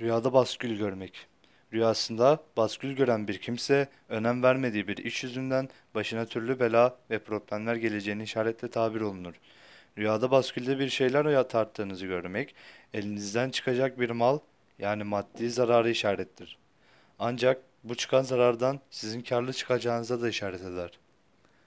Rüyada baskül görmek. Rüyasında baskül gören bir kimse önem vermediği bir iş yüzünden başına türlü bela ve problemler geleceğini işaretle tabir olunur. Rüyada baskülde bir şeyler ya- tarttığınızı görmek, elinizden çıkacak bir mal yani maddi zararı işarettir. Ancak bu çıkan zarardan sizin karlı çıkacağınıza da işaret eder.